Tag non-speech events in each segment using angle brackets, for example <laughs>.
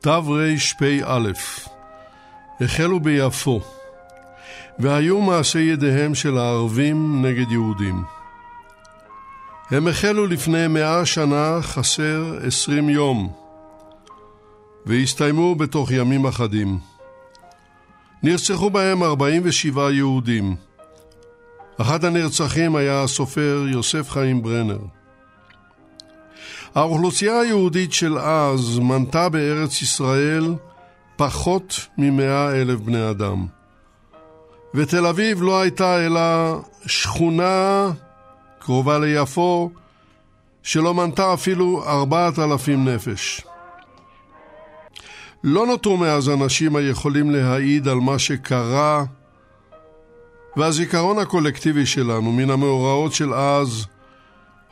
תרפ"א החלו ביפו, והיו מעשי ידיהם של הערבים נגד יהודים. הם החלו לפני מאה שנה חסר עשרים יום, והסתיימו בתוך ימים אחדים. נרצחו בהם ארבעים ושבעה יהודים. אחד הנרצחים היה הסופר יוסף חיים ברנר. האוכלוסייה היהודית של אז מנתה בארץ ישראל פחות ממאה אלף בני אדם. ותל אביב לא הייתה אלא שכונה קרובה ליפו, שלא מנתה אפילו ארבעת אלפים נפש. לא נותרו מאז אנשים היכולים להעיד על מה שקרה, והזיכרון הקולקטיבי שלנו מן המאורעות של אז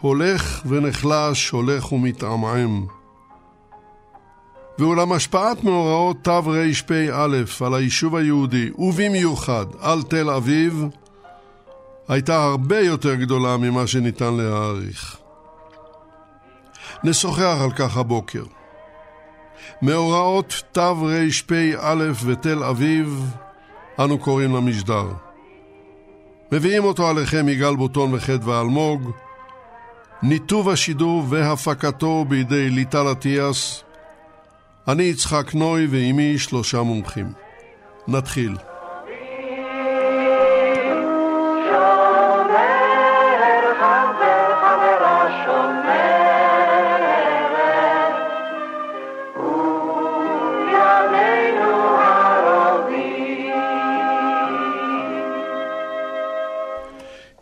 הולך ונחלש, הולך ומתעמעם. ואולם השפעת מאורעות תרפ"א על היישוב היהודי, ובמיוחד על תל אביב, הייתה הרבה יותר גדולה ממה שניתן להעריך. נשוחח על כך הבוקר. מאורעות תרפ"א ותל אביב, אנו קוראים למשדר. מביאים אותו עליכם יגאל בוטון וחדווה אלמוג, ניתוב השידור והפקתו בידי ליטל אטיאס. אני יצחק נוי ועימי שלושה מומחים. נתחיל.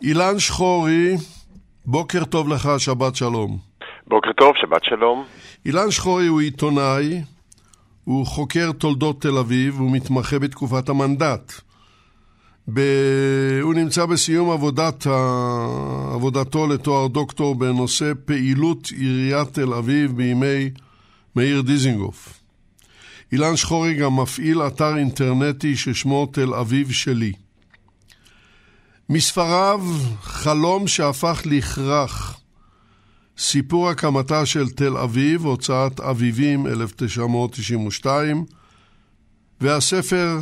אילן שחורי בוקר טוב לך, שבת שלום. בוקר טוב, שבת שלום. אילן שחורי הוא עיתונאי, הוא חוקר תולדות תל אביב, הוא מתמחה בתקופת המנדט. ב... הוא נמצא בסיום עבודת ה... עבודתו לתואר דוקטור בנושא פעילות עיריית תל אביב בימי מאיר דיזינגוף. אילן שחורי גם מפעיל אתר אינטרנטי ששמו תל אביב שלי. מספריו חלום שהפך לכרך. סיפור הקמתה של תל אביב, הוצאת אביבים 1992, והספר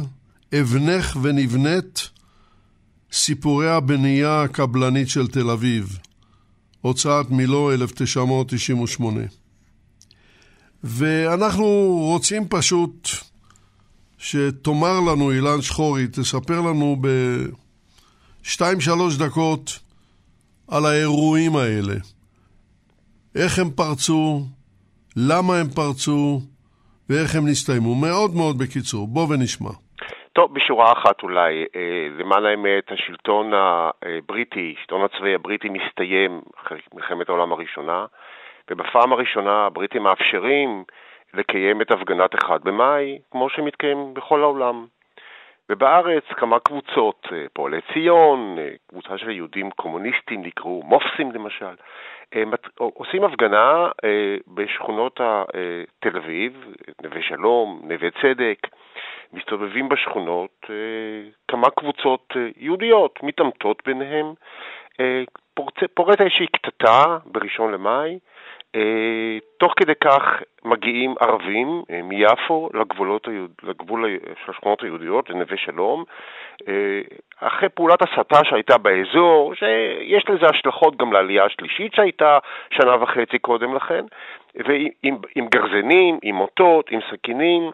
אבנך ונבנית, סיפורי הבנייה הקבלנית של תל אביב, הוצאת מילו 1998. ואנחנו רוצים פשוט שתאמר לנו, אילן שחורי, תספר לנו ב... שתיים שלוש דקות על האירועים האלה. איך הם פרצו, למה הם פרצו ואיך הם נסתיימו. מאוד מאוד בקיצור, בוא ונשמע. טוב, בשורה אחת אולי, אה, למעלה האמת השלטון הבריטי, השלטון הצבאי הבריטי מסתיים אחרי מלחמת העולם הראשונה, ובפעם הראשונה הבריטים מאפשרים לקיים את הפגנת אחד במאי, כמו שמתקיים בכל העולם. ובארץ כמה קבוצות, פועלי ציון, קבוצה של יהודים קומוניסטים נקראו מופסים למשל, עושים הפגנה בשכונות תל אביב, נווה שלום, נווה צדק, מסתובבים בשכונות כמה קבוצות יהודיות, מתעמתות ביניהם, פורצת איזושהי קטטה בראשון למאי, תוך כדי כך מגיעים ערבים אה, מיפו לגבולות, לגבול של השכונות היהודיות, לנווה שלום, אה, אחרי פעולת הסתה שהייתה באזור, שיש לזה השלכות גם לעלייה השלישית שהייתה שנה וחצי קודם לכן, ועם עם גרזנים, עם מוטות, עם סכינים,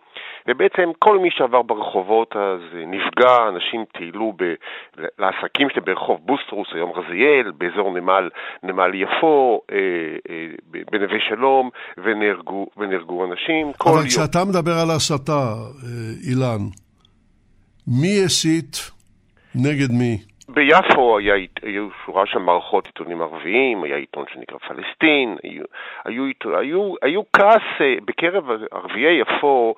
ובעצם כל מי שעבר ברחובות אז נפגע, אנשים טיילו ב, לעסקים שלהם ברחוב בוסטרוס, היום רזיאל, באזור נמל, נמל יפו, אה, אה, בנווה שלום, ונהרגו, ונהרגו אנשים. אבל כשאתה יום... מדבר על הסתה, אה, אילן, מי הסית נגד מי? ביפו היה, היו שורה של מערכות עיתונים ערביים, היה עיתון שנקרא פלסטין, היו, היו, היו, היו כעס אה, בקרב ערביי יפו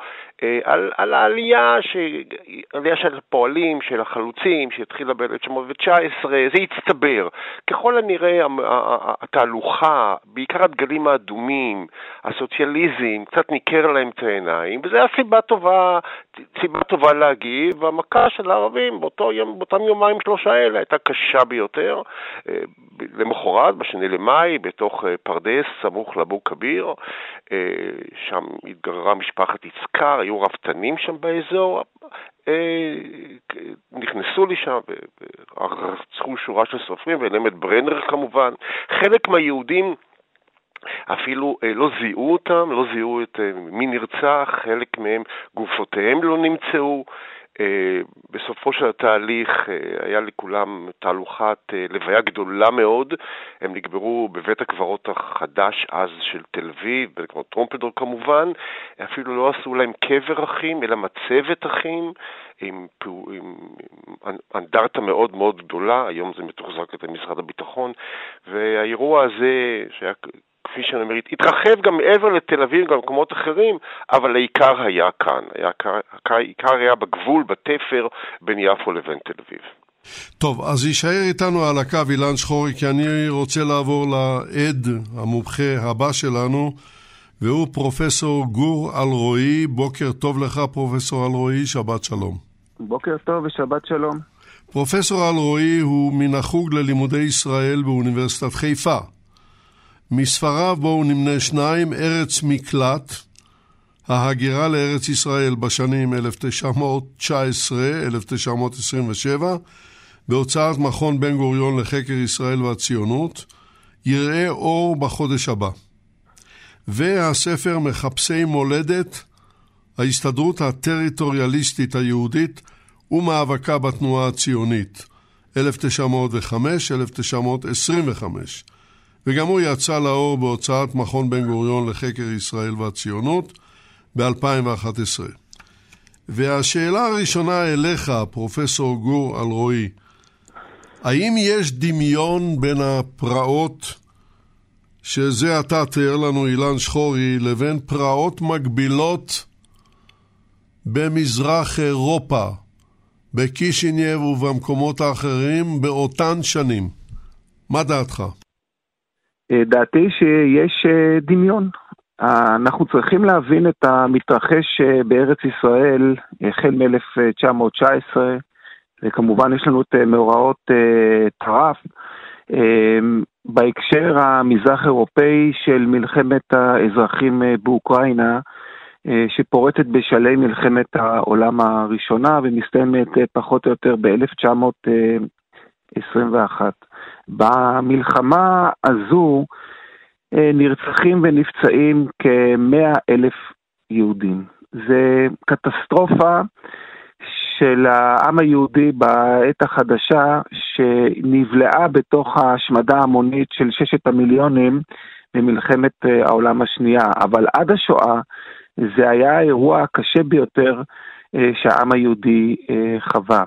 על, על העלייה, ש... עלייה של הפועלים, של החלוצים, שהתחילה ב-1919, זה הצטבר. ככל הנראה התהלוכה, בעיקר הדגלים האדומים, הסוציאליזם, קצת ניכר להם את העיניים, וזו הייתה סיבה טובה, סיבה טובה להגיב, והמכה של הערבים באותו יום, באותם יומיים שלושה האלה הייתה קשה ביותר. אה, למחרת, בשני למאי, בתוך פרדס, סמוך לאבו כביר, שם התגררה משפחת יצקר, היו רפתנים שם באזור, אה, נכנסו לשם ורצחו שורה של סופרים, ואליהם את ברנר כמובן. חלק מהיהודים אפילו אה, לא זיהו אותם, לא זיהו את אה, מי נרצח, חלק מהם גופותיהם לא נמצאו. אה, בסופו של התהליך אה, היה לכולם תהלוכת אה, לוויה גדולה מאוד, הם נקברו בבית הקברות החדש אז של תל אביב, בית הקברות טרומפלדור כמובן, אפילו לא עשו להם קבר אחים, אלא מצבת אחים, עם, עם אנדרטה מאוד מאוד גדולה, היום זה מתוחזק על משרד הביטחון, והאירוע הזה, שהיה כפי שאני אומר, התרחב גם מעבר לתל אביב, גם במקומות אחרים, אבל העיקר היה כאן. העיקר היה בגבול, בתפר, בין יפו לבין תל אביב. טוב, אז יישאר איתנו על הקו אילן שחורי, כי אני רוצה לעבור לעד המומחה הבא שלנו, והוא פרופסור גור אלרועי. בוקר טוב לך, פרופסור אלרועי, שבת שלום. בוקר טוב ושבת שלום. פרופסור אלרועי הוא מן החוג ללימודי ישראל באוניברסיטת חיפה. מספריו בואו נמנה שניים, ארץ מקלט, ההגירה לארץ ישראל בשנים 1919-1927, בהוצאת מכון בן גוריון לחקר ישראל והציונות, יראה אור בחודש הבא. והספר מחפשי מולדת, ההסתדרות הטריטוריאליסטית היהודית ומאבקה בתנועה הציונית, 1905-1925. וגם הוא יצא לאור בהוצאת מכון בן גוריון לחקר ישראל והציונות ב-2011. והשאלה הראשונה אליך, פרופסור גור אלרועי, האם יש דמיון בין הפרעות שזה עתה תיאר לנו אילן שחורי, לבין פרעות מקבילות במזרח אירופה, בקישינייב ובמקומות האחרים באותן שנים? מה דעתך? אה, דעתי שיש אה, דמיון. אה, אנחנו צריכים להבין את המתרחש בארץ ישראל החל מ-1919, וכמובן יש לנו את מאורעות טרף. בהקשר המזרח אירופאי של מלחמת האזרחים באוקראינה, שפורטת בשלהי מלחמת העולם הראשונה ומסתיימת פחות או יותר ב-1921. במלחמה הזו אה, נרצחים ונפצעים כמאה אלף יהודים. זה קטסטרופה של העם היהודי בעת החדשה שנבלעה בתוך ההשמדה ההמונית של ששת המיליונים במלחמת אה, העולם השנייה. אבל עד השואה זה היה האירוע הקשה ביותר אה, שהעם היהודי חווה.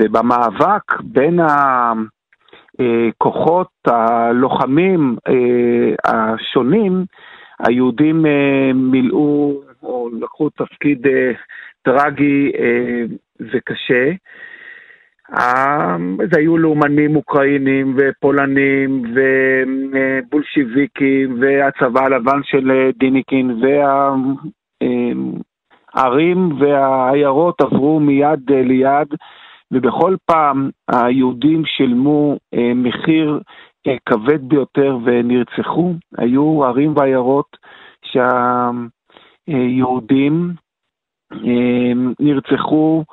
ובמאבק בין ה... אה, כוחות הלוחמים אה, השונים, היהודים אה, מילאו או לקחו תפקיד טרגי וקשה. זה היו לאומנים אוקראינים ופולנים ובולשיביקים והצבא הלבן של דיניקין והערים והעיירות עברו מיד ליד ובכל פעם היהודים שילמו מחיר כבד ביותר ונרצחו. היו ערים ועיירות שהיהודים נרצחו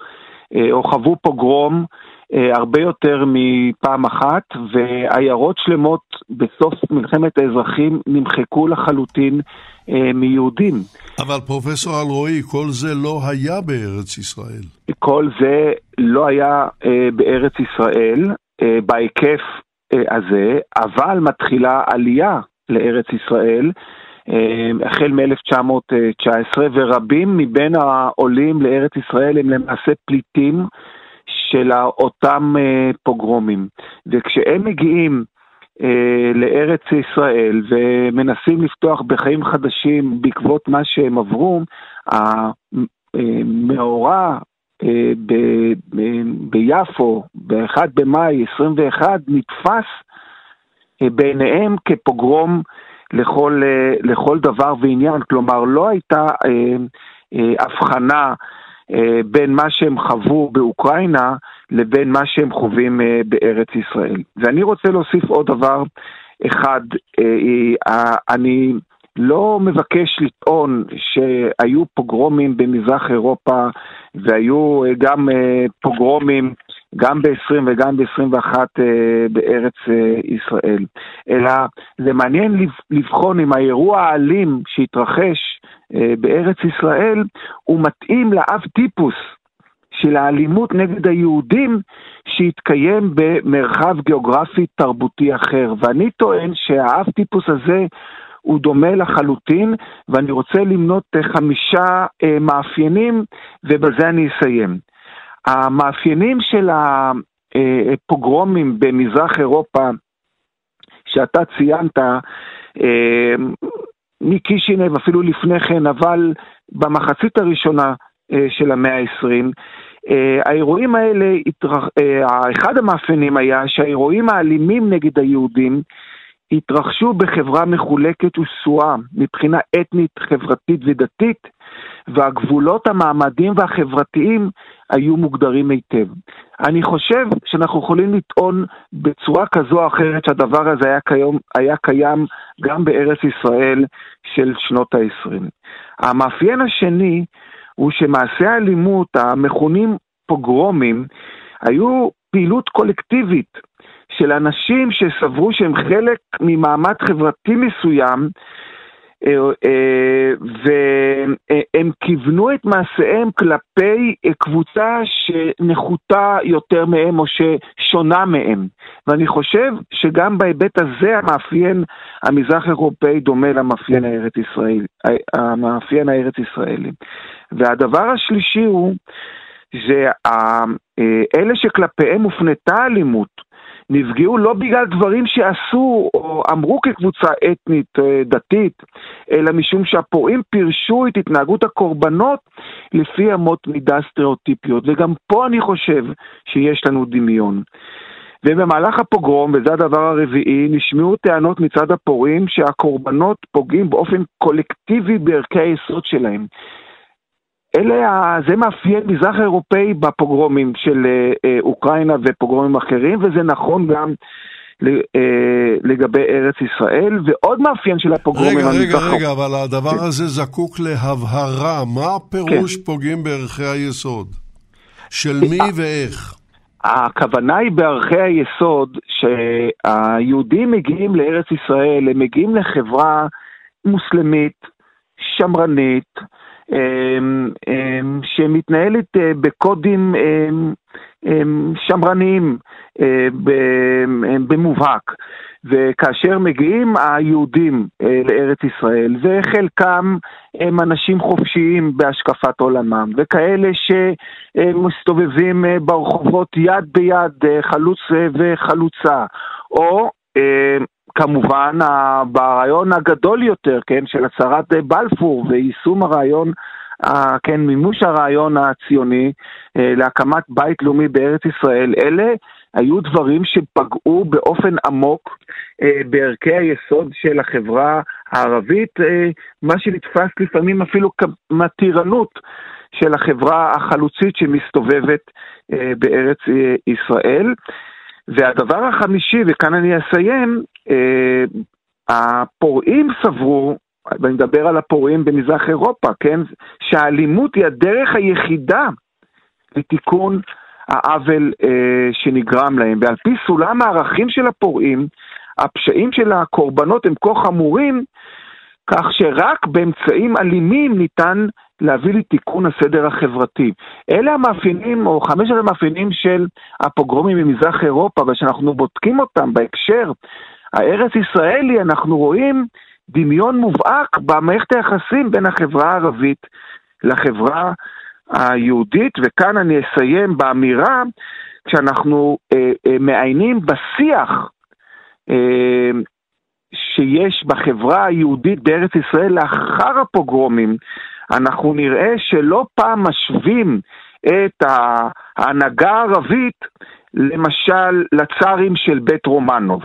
או חוו פוגרום הרבה יותר מפעם אחת, ועיירות שלמות בסוף מלחמת האזרחים נמחקו לחלוטין מיהודים. אבל פרופסור אלרועי, כל זה לא היה בארץ ישראל. כל זה לא היה בארץ ישראל בהיקף הזה, אבל מתחילה עלייה לארץ ישראל. החל מ-1919, ורבים מבין העולים לארץ ישראל הם למעשה פליטים של אותם פוגרומים. וכשהם מגיעים לארץ ישראל ומנסים לפתוח בחיים חדשים בעקבות מה שהם עברו, המאורע ב- ב- ביפו, ב-1 במאי 21, נתפס בעיניהם כפוגרום לכל, לכל דבר ועניין. כלומר, לא הייתה אה, אה, אה, בין מה שהם חוו באוקראינה לבין מה שהם חווים אה, בארץ ישראל. ואני רוצה להוסיף עוד דבר אחד. אה, אה, אני לא מבקש לטעון שהיו פוגרומים במזרח אירופה והיו גם פוגרומים גם ב-20 וגם ב-21 בארץ ישראל, אלא זה מעניין לבחון אם האירוע האלים שהתרחש בארץ ישראל הוא מתאים לאב טיפוס של האלימות נגד היהודים שהתקיים במרחב גיאוגרפי תרבותי אחר. ואני טוען שהאב טיפוס הזה הוא דומה לחלוטין, ואני רוצה למנות חמישה אה, מאפיינים, ובזה אני אסיים. המאפיינים של הפוגרומים במזרח אירופה, שאתה ציינת, אה, מקישינב אפילו לפני כן, אבל במחצית הראשונה אה, של המאה ה-20, האירועים האלה, אחד המאפיינים היה שהאירועים האלימים נגד היהודים התרחשו בחברה מחולקת ושסועה מבחינה אתנית, חברתית ודתית, והגבולות המעמדיים והחברתיים היו מוגדרים היטב. אני חושב שאנחנו יכולים לטעון בצורה כזו או אחרת שהדבר הזה היה, קיים, היה קיים גם בארץ ישראל של שנות ה-20. המאפיין השני הוא שמעשי האלימות המכונים פוגרומים היו פעילות קולקטיבית של אנשים שסברו שהם חלק ממעמד חברתי מסוים, והם כיוונו את מעשיהם כלפי קבוצה שנחותה יותר מהם או ששונה מהם. ואני חושב שגם בהיבט הזה המאפיין המזרח אירופאי דומה למאפיין הארץ ישראלי, המאפיין הארץ ישראלי. והדבר השלישי הוא, זה אלה שכלפיהם הופנתה אלימות, נפגעו לא בגלל דברים שעשו או אמרו כקבוצה אתנית דתית, אלא משום שהפורעים פירשו את התנהגות הקורבנות לפי אמות מידה סטריאוטיפיות. וגם פה אני חושב שיש לנו דמיון. ובמהלך הפוגרום, וזה הדבר הרביעי, נשמעו טענות מצד הפורעים שהקורבנות פוגעים באופן קולקטיבי בערכי היסוד שלהם. אלה, זה מאפיין מזרח אירופאי בפוגרומים של אוקראינה ופוגרומים אחרים, וזה נכון גם לגבי ארץ ישראל, ועוד מאפיין של הפוגרומים... רגע, רגע, רגע, אבל הדבר כן. הזה זקוק להבהרה. מה הפירוש כן. פוגעים בערכי היסוד? של מי ואיך? הכוונה היא בערכי היסוד שהיהודים מגיעים לארץ ישראל, הם מגיעים לחברה מוסלמית, שמרנית, שמתנהלת בקודים שמרניים במובהק. וכאשר מגיעים היהודים לארץ ישראל, וחלקם הם אנשים חופשיים בהשקפת עולמם, וכאלה שמסתובבים ברחובות יד ביד, חלוץ וחלוצה, או כמובן ברעיון הגדול יותר, כן, של הצהרת בלפור ויישום הרעיון כן, מימוש הרעיון הציוני להקמת בית לאומי בארץ ישראל, אלה היו דברים שפגעו באופן עמוק בערכי היסוד של החברה הערבית, מה שנתפס לפעמים אפילו כמתירנות של החברה החלוצית שמסתובבת בארץ ישראל. והדבר החמישי, וכאן אני אסיים, הפורעים סברו, ואני מדבר על הפורעים במזרח אירופה, כן? שהאלימות היא הדרך היחידה לתיקון העוול אה, שנגרם להם. ועל פי סולם הערכים של הפורעים, הפשעים של הקורבנות הם כה חמורים, כך שרק באמצעים אלימים ניתן להביא לתיקון הסדר החברתי. אלה המאפיינים, או חמשת המאפיינים של הפוגרומים במזרח אירופה, ושאנחנו בודקים אותם בהקשר הארץ ישראלי, אנחנו רואים דמיון מובהק במערכת היחסים בין החברה הערבית לחברה היהודית, וכאן אני אסיים באמירה, כשאנחנו אה, אה, מעיינים בשיח אה, שיש בחברה היהודית בארץ ישראל לאחר הפוגרומים, אנחנו נראה שלא פעם משווים את ההנהגה הערבית למשל לצארים של בית רומנוב.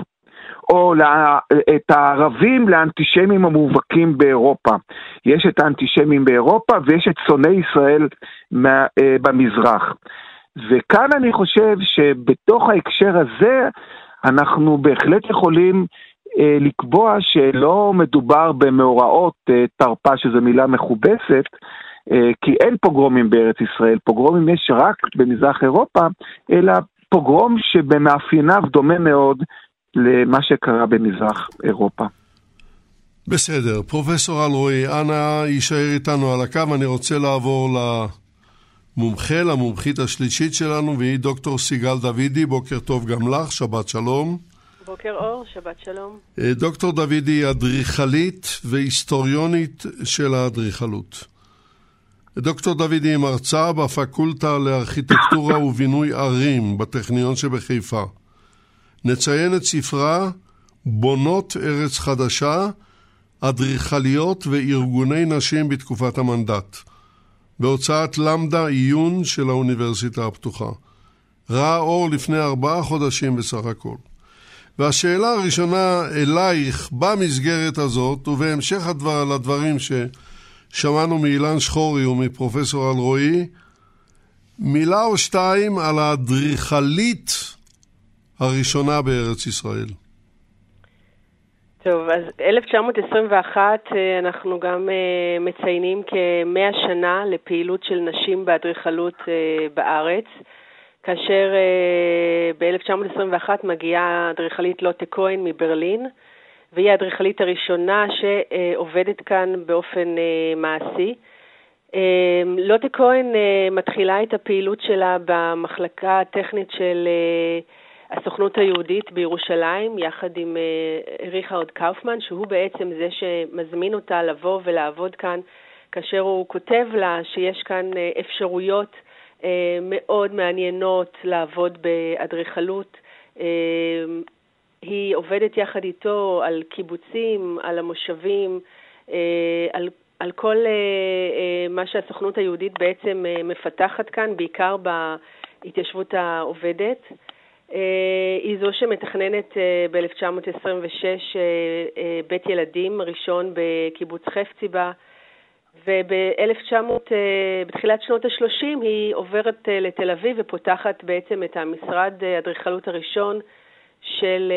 או לה, את הערבים לאנטישמים המובהקים באירופה. יש את האנטישמים באירופה ויש את שונאי ישראל מה, אה, במזרח. וכאן אני חושב שבתוך ההקשר הזה אנחנו בהחלט יכולים אה, לקבוע שלא מדובר במאורעות אה, תרפ"א, שזו מילה מכובסת, אה, כי אין פוגרומים בארץ ישראל, פוגרומים יש רק במזרח אירופה, אלא פוגרום שבמאפייניו דומה מאוד למה שקרה במזרח אירופה. בסדר. פרופסור אלרועי, אנא יישאר איתנו על הקו. אני רוצה לעבור למומחה, למומחית השלישית שלנו, והיא דוקטור סיגל דוידי. בוקר טוב גם לך, שבת שלום. בוקר אור, שבת שלום. אה, דוקטור דוידי היא אדריכלית והיסטוריונית של האדריכלות. דוקטור דוידי היא מרצה בפקולטה לארכיטקטורה ובינוי ערים בטכניון שבחיפה. נציין את ספרה בונות ארץ חדשה, אדריכליות וארגוני נשים בתקופת המנדט, בהוצאת למדה עיון של האוניברסיטה הפתוחה. ראה אור לפני ארבעה חודשים בסך הכל. והשאלה הראשונה אלייך במסגרת הזאת, ובהמשך הדבר, לדברים ששמענו מאילן שחורי ומפרופסור אלרועי, מילה או שתיים על האדריכלית הראשונה בארץ ישראל. טוב, אז 1921 אה, אנחנו גם אה, מציינים כמאה שנה לפעילות של נשים באדריכלות אה, בארץ. כאשר uh, ב-1921 מגיעה האדריכלית לוטה כהן מברלין, והיא האדריכלית הראשונה שעובדת כאן באופן מעשי. לוטה כהן מתחילה את הפעילות שלה במחלקה הטכנית של הסוכנות היהודית בירושלים, יחד עם uh, ריכרד קאופמן, שהוא בעצם זה שמזמין אותה לבוא ולעבוד כאן, כאשר הוא כותב לה שיש כאן uh, אפשרויות אה, מאוד מעניינות לעבוד באדריכלות. אה, היא עובדת יחד איתו על קיבוצים, על המושבים, אה, על, על כל מה שהסוכנות היהודית בעצם מפתחת כאן, בעיקר בהתיישבות העובדת. היא זו שמתכננת ב-1926 בית ילדים ראשון בקיבוץ חפציבה. וב-1900, אה, בתחילת שנות ה-30 היא עוברת אה, לתל אביב ופותחת בעצם את המשרד אה, אדריכלות הראשון של,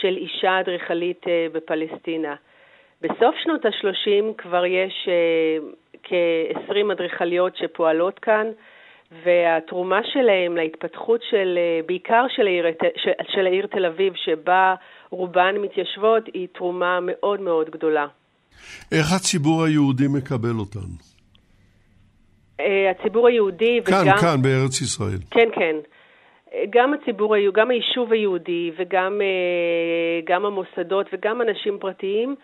של אישה אדריכלית בפלסטינה. בסוף שנות ה-30 כבר יש כ-20 אדריכליות שפועלות כאן, והתרומה שלהם להתפתחות של, בעיקר של העיר, של, של העיר תל אביב, שבה רובן מתיישבות, היא תרומה מאוד מאוד גדולה. איך הציבור היהודי מקבל אותן? אה, הציבור היהודי כאן, וגם... כאן, כאן, בארץ ישראל. כן, כן. גם הציבור, גם היישוב היהודי וגם אה, גם המוסדות וגם אנשים פרטיים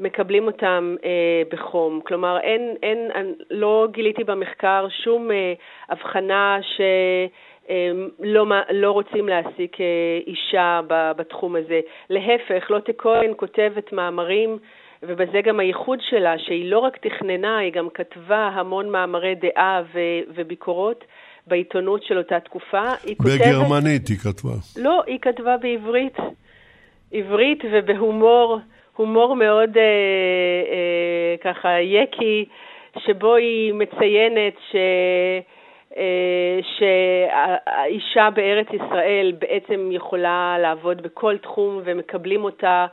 מקבלים אותם אה, בחום. כלומר, אין, אין, לא גיליתי במחקר שום הבחנה ש... לא, לא רוצים להעסיק אישה בתחום הזה. להפך, לוטה כהן כותבת מאמרים ובזה גם הייחוד שלה, שהיא לא רק תכננה, היא גם כתבה המון מאמרי דעה ו- וביקורות בעיתונות של אותה תקופה. היא כותבת... בגרמנית היא כתבה. לא, היא כתבה בעברית. עברית ובהומור, הומור מאוד אה, אה, ככה יקי, שבו היא מציינת ש... אה, שהאישה בארץ ישראל בעצם יכולה לעבוד בכל תחום ומקבלים אותה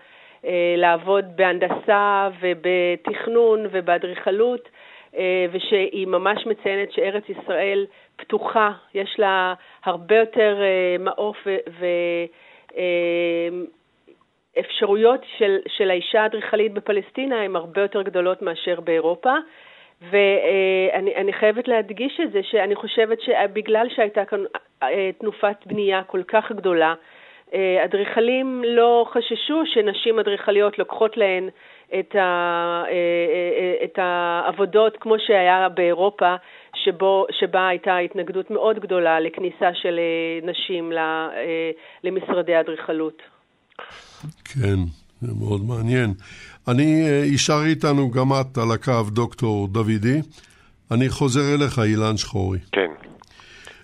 אה, לעבוד בהנדסה ובתכנון ובאדריכלות, אה, ושהיא ממש מציינת שארץ ישראל פתוחה, יש לה הרבה יותר מעוף ואפשרויות של, של האישה האדריכלית בפלסטינה הן הרבה יותר גדולות מאשר באירופה. ואני חייבת להדגיש את זה, שאני חושבת שבגלל שהייתה כאן אה, תנופת בנייה כל כך גדולה, אה, אדריכלים לא חששו שנשים אדריכליות לוקחות להן את, ה, אה, את העבודות כמו שהיה באירופה, שבו, שבה הייתה התנגדות מאוד גדולה לכניסה של נשים למשרדי אדריכלות. כן, זה מאוד מעניין. אני, יישאר אה, איתנו גם את על הקו, דוקטור דוידי. אני חוזר אליך, אילן שחורי. כן.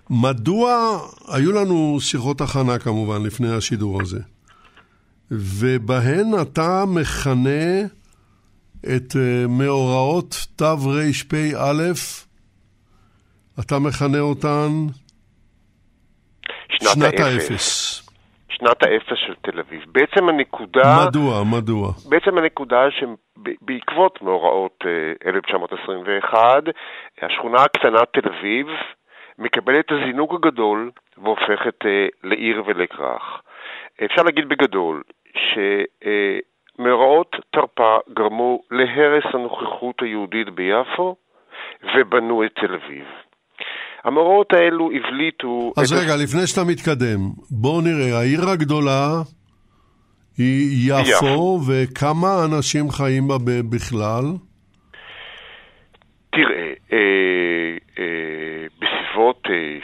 מדוע, היו לנו שיחות הכנה כמובן לפני השידור הזה, ובהן אתה מכנה את uh, מאורעות תרפ"א, אתה מכנה אותן שנת, שנת האפס. שנת האפס של תל אביב. בעצם הנקודה... מדוע? מדוע? בעצם הנקודה שבעקבות מאורעות 1921, אה, השכונה הקטנה תל אביב מקבלת את הזינוק הגדול והופכת אה, לעיר ולכרך. אפשר להגיד בגדול שמאורעות תרפ"א גרמו להרס הנוכחות היהודית ביפו ובנו את תל אביב. המאורעות האלו הבליטו... אז רגע, הס... לפני שאתה מתקדם, בואו נראה, העיר הגדולה היא יפו, יפו. וכמה אנשים חיים בה בכלל? תראה, אה, אה, בסביבות אה,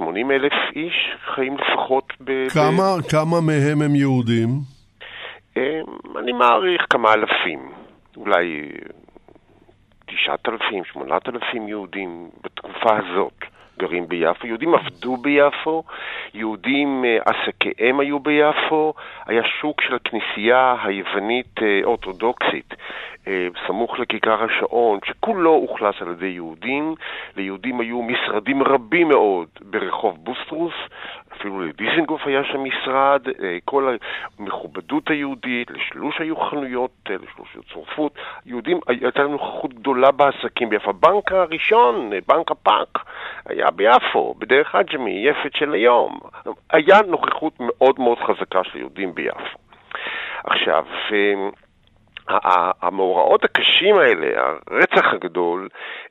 70-80 אלף איש חיים לפחות ב... כמה, ב... כמה מהם הם יהודים? אה, אני מעריך כמה אלפים, אולי 9,000, 8,000 יהודים בתקופה הזאת גרים ביפו. יהודים עבדו ביפו, יהודים אה, עסקיהם היו ביפו, היה שוק של הכנסייה היוונית אה, אורתודוקסית אה, סמוך לכיכר השעון, שכולו אוכלס על ידי יהודים. ליהודים היו משרדים רבים מאוד ברחוב בוסטרוס, אפילו לדיזנגוף היה שם משרד, כל המכובדות היהודית, לשלוש היו חנויות, לשלוש היו צורפות. יהודים, הייתה לנו נוכחות גדולה בעסקים ביפו. הבנק הראשון, בנק הפאק, היה ביפו, בדרך אג'מי, יפת של היום. היה נוכחות מאוד מאוד חזקה של יהודים ביפו. עכשיו, המאורעות הקשים האלה, הרצח הגדול,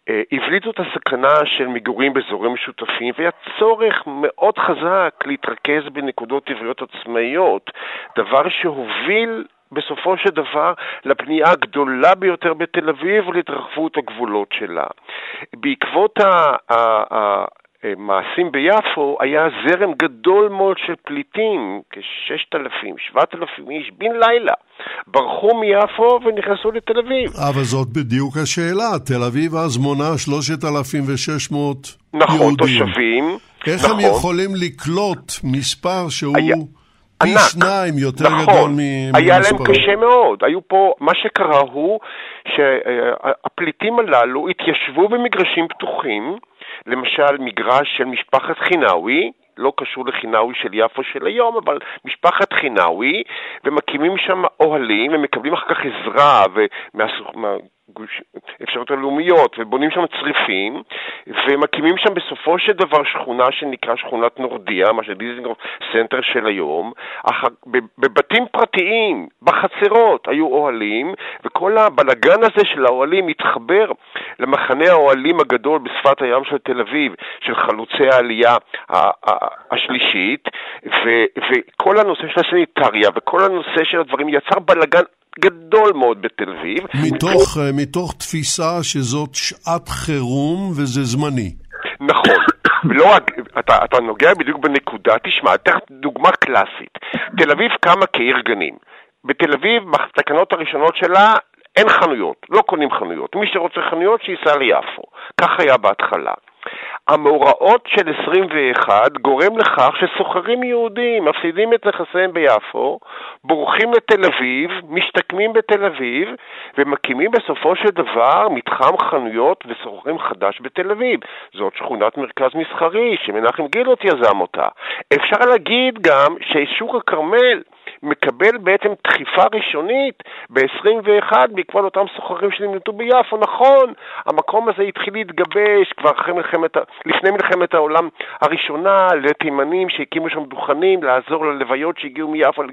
אה, הבליטו את הסכנה של מגורים באזורים משותפים, והיה צורך מאוד חזק להתרכז בנקודות עבריות עצמאיות, דבר שהוביל בסופו של דבר לפנייה הגדולה ביותר בתל אביב ולהתרחבות הגבולות שלה. בעקבות מעשים ביפו, היה זרם גדול מאוד של פליטים, כ-6,000, 7,000 איש, בן לילה, ברחו מיפו ונכנסו לתל אביב. אבל זאת בדיוק השאלה, תל אביב אז מונה 3,600 נכון, יהודים. נכון, תושבים. איך נכון. הם יכולים לקלוט מספר שהוא... היה... פי. שניים יותר נכון, גדול ממספר. היה להם קשה מאוד. היו פה, מה שקרה הוא שהפליטים הללו התיישבו במגרשים פתוחים, למשל מגרש של משפחת חינאווי, לא קשור לחינאווי של יפו של היום, אבל משפחת חינאווי, ומקימים שם אוהלים, ומקבלים אחר כך עזרה ומה, אפשרויות הלאומיות, ובונים שם צריפים, ומקימים שם בסופו של דבר שכונה שנקרא שכונת נורדיה, מה שדיזינגוף סנטר של היום, אך בבתים פרטיים, בחצרות, היו אוהלים, וכל הבלגן הזה של האוהלים התחבר למחנה האוהלים הגדול בשפת הים של תל אביב, של חלוצי העלייה השלישית, וכל הנושא של הסניטריה וכל הנושא של הדברים יצר בלגן גדול מאוד בתל אביב. מתוך, ו... אה, מתוך תפיסה שזאת שעת חירום וזה זמני. נכון. <coughs> ולא רק, אתה, אתה נוגע בדיוק בנקודה, תשמע, אתן דוגמה קלאסית. תל אביב קמה כעיר גנים. בתל אביב, בתקנות הראשונות שלה, אין חנויות, לא קונים חנויות. מי שרוצה חנויות, שייסע ליפו. כך היה בהתחלה. המאורעות של 21 גורם לכך שסוחרים יהודים מפסידים את נכסיהם ביפו, בורחים לתל אביב, משתקמים בתל אביב, ומקימים בסופו של דבר מתחם חנויות וסוחרים חדש בתל אביב. זאת שכונת מרכז מסחרי שמנחם גילוט יזם אותה. אפשר להגיד גם ששוק הכרמל מקבל בעצם דחיפה ראשונית ב-21 בעקבות אותם סוחרים שנמלטו ביפו. נכון, המקום הזה התחיל להתגבש כבר אחרי מלחמת, לפני מלחמת העולם הראשונה, לתימנים שהקימו שם דוכנים, לעזור ללוויות שהגיעו מיפו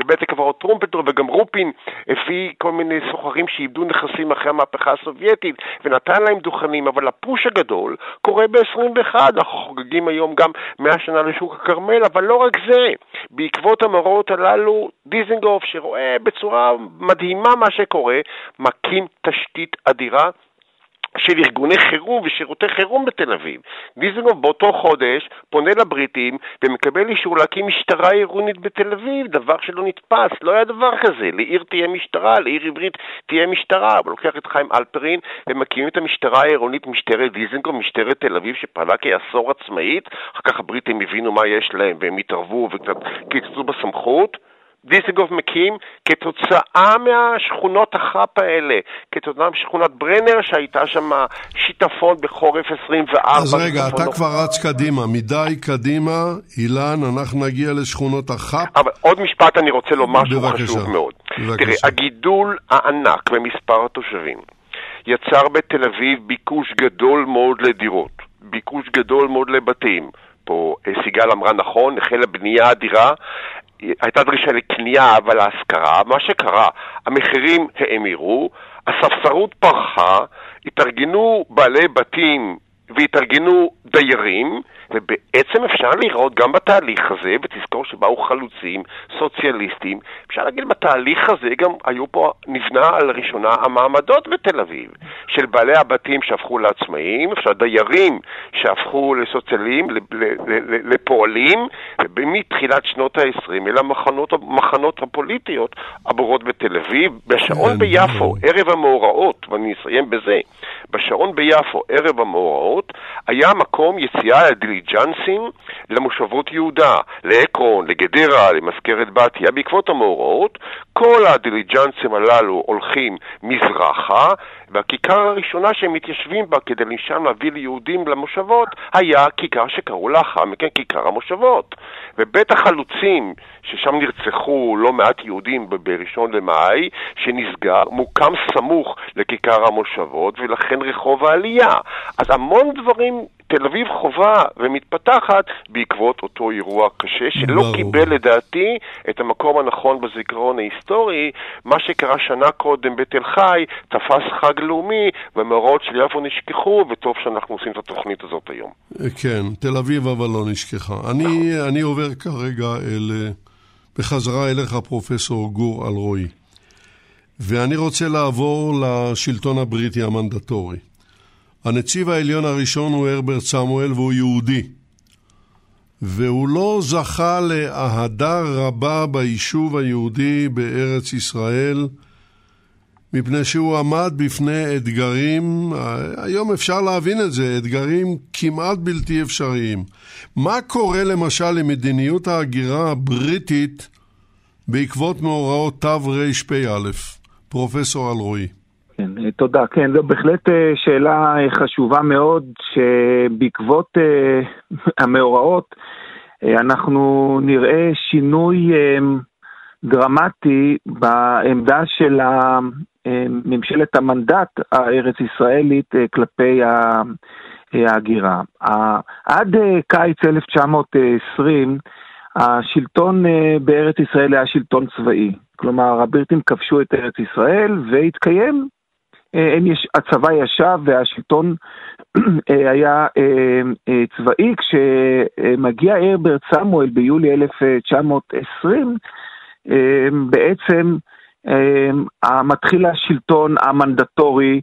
לבית הקברות טרומפטור, וגם רופין הביא כל מיני סוחרים שאיבדו נכסים אחרי המהפכה הסובייטית ונתן להם דוכנים, אבל הפוש הגדול קורה ב-21, אנחנו חוגגים היום גם 100 שנה לשוק הכרמל, אבל לא רק זה, בעקבות המאורעות הללו דיזנגוף, שרואה בצורה מדהימה מה שקורה, מקים תשתית אדירה של ארגוני חירום ושירותי חירום בתל אביב. דיזנגוף באותו חודש פונה לבריטים ומקבל אישור להקים משטרה עירונית בתל אביב, דבר שלא נתפס, לא היה דבר כזה. לעיר תהיה משטרה, לעיר עברית תהיה משטרה. הוא לוקח את חיים אלפרין ומקימים את המשטרה העירונית, משטרת דיזנגוף, משטרת תל אביב, שפעלה כעשור עצמאית, אחר כך הבריטים הבינו מה יש להם והם התערבו וקצת קיצצו בסמכות. דיסגוף מקים כתוצאה מהשכונות החאפ האלה, כתוצאה משכונת ברנר שהייתה שם שיטפון בחורף 24. אז רגע, אתה לא... כבר רץ קדימה, מדי קדימה, אילן, אנחנו נגיע לשכונות החאפ. אבל עוד משפט אני רוצה לומר שהוא חשוב מאוד. בבקשה. תראה, הגידול הענק במספר התושבים יצר בתל אביב ביקוש גדול מאוד לדירות, ביקוש גדול מאוד לבתים. פה אה, סיגל אמרה נכון, החלה בנייה אדירה, הייתה דרישה לקנייה אבל להשכרה, מה שקרה, המחירים האמירו, הספסרות פרחה, התארגנו בעלי בתים והתארגנו דיירים, ובעצם אפשר לראות גם בתהליך הזה, ותזכור שבאו חלוצים, סוציאליסטים, אפשר להגיד בתהליך הזה גם היו פה, נבנה על ראשונה המעמדות בתל אביב, של בעלי הבתים שהפכו לעצמאים, אפשר דיירים שהפכו לסוציאלים, לפועלים, ומתחילת שנות ה-20 אלה המחנות, הפוליטיות הבורות בתל אביב, בשעון כן, ביפו, כן. ערב המאורעות, ואני אסיים בזה, בשעון ביפו, ערב המאורעות, היה מקום יציאה לדיליג'נסים למושבות יהודה, לעקרון, לגדרה, למזכרת בתיה. בעקבות המאורעות, כל הדיליג'נסים הללו הולכים מזרחה, והכיכר הראשונה שהם מתיישבים בה כדי לשם להביא ליהודים למושבות, היה כיכר שקראו לאחר מכן כיכר המושבות. ובית החלוצים, ששם נרצחו לא מעט יהודים בראשון למאי, שנסגר, מוקם סמוך לכיכר המושבות, ולכן רחוב העלייה. אז המון דברים תל אביב חווה ומתפתחת בעקבות אותו אירוע קשה, שלא ברור. קיבל לדעתי את המקום הנכון בזיכרון ההיסטורי. מה שקרה שנה קודם בתל חי תפס חג לאומי, והמאורעות של יפו נשכחו, וטוב שאנחנו עושים את התוכנית הזאת היום. כן, תל אביב אבל לא נשכחה. אני, נכון. אני עובר כרגע אל, בחזרה אליך, פרופסור גור אלרועי. ואני רוצה לעבור לשלטון הבריטי המנדטורי. הנציב העליון הראשון הוא הרברט סמואל והוא יהודי. והוא לא זכה לאהדה רבה ביישוב היהודי בארץ ישראל, מפני שהוא עמד בפני אתגרים, היום אפשר להבין את זה, אתגרים כמעט בלתי אפשריים. מה קורה למשל למדיניות ההגירה הבריטית בעקבות מאורעות תרפ"א? פרופסור אלרועי. כן, אה, תודה. כן, זו בהחלט אה, שאלה אה, חשובה מאוד, שבעקבות <laughs> המאורעות אנחנו נראה שינוי דרמטי בעמדה של ממשלת המנדט הארץ-ישראלית כלפי ההגירה. עד קיץ 1920 השלטון בארץ ישראל היה שלטון צבאי. כלומר, הבריטים כבשו את ארץ ישראל והתקיים יש, הצבא ישב והשלטון אה, היה אה, צבאי. כשמגיע הרברט סמואל ביולי 1920, בעצם מתחיל השלטון המנדטורי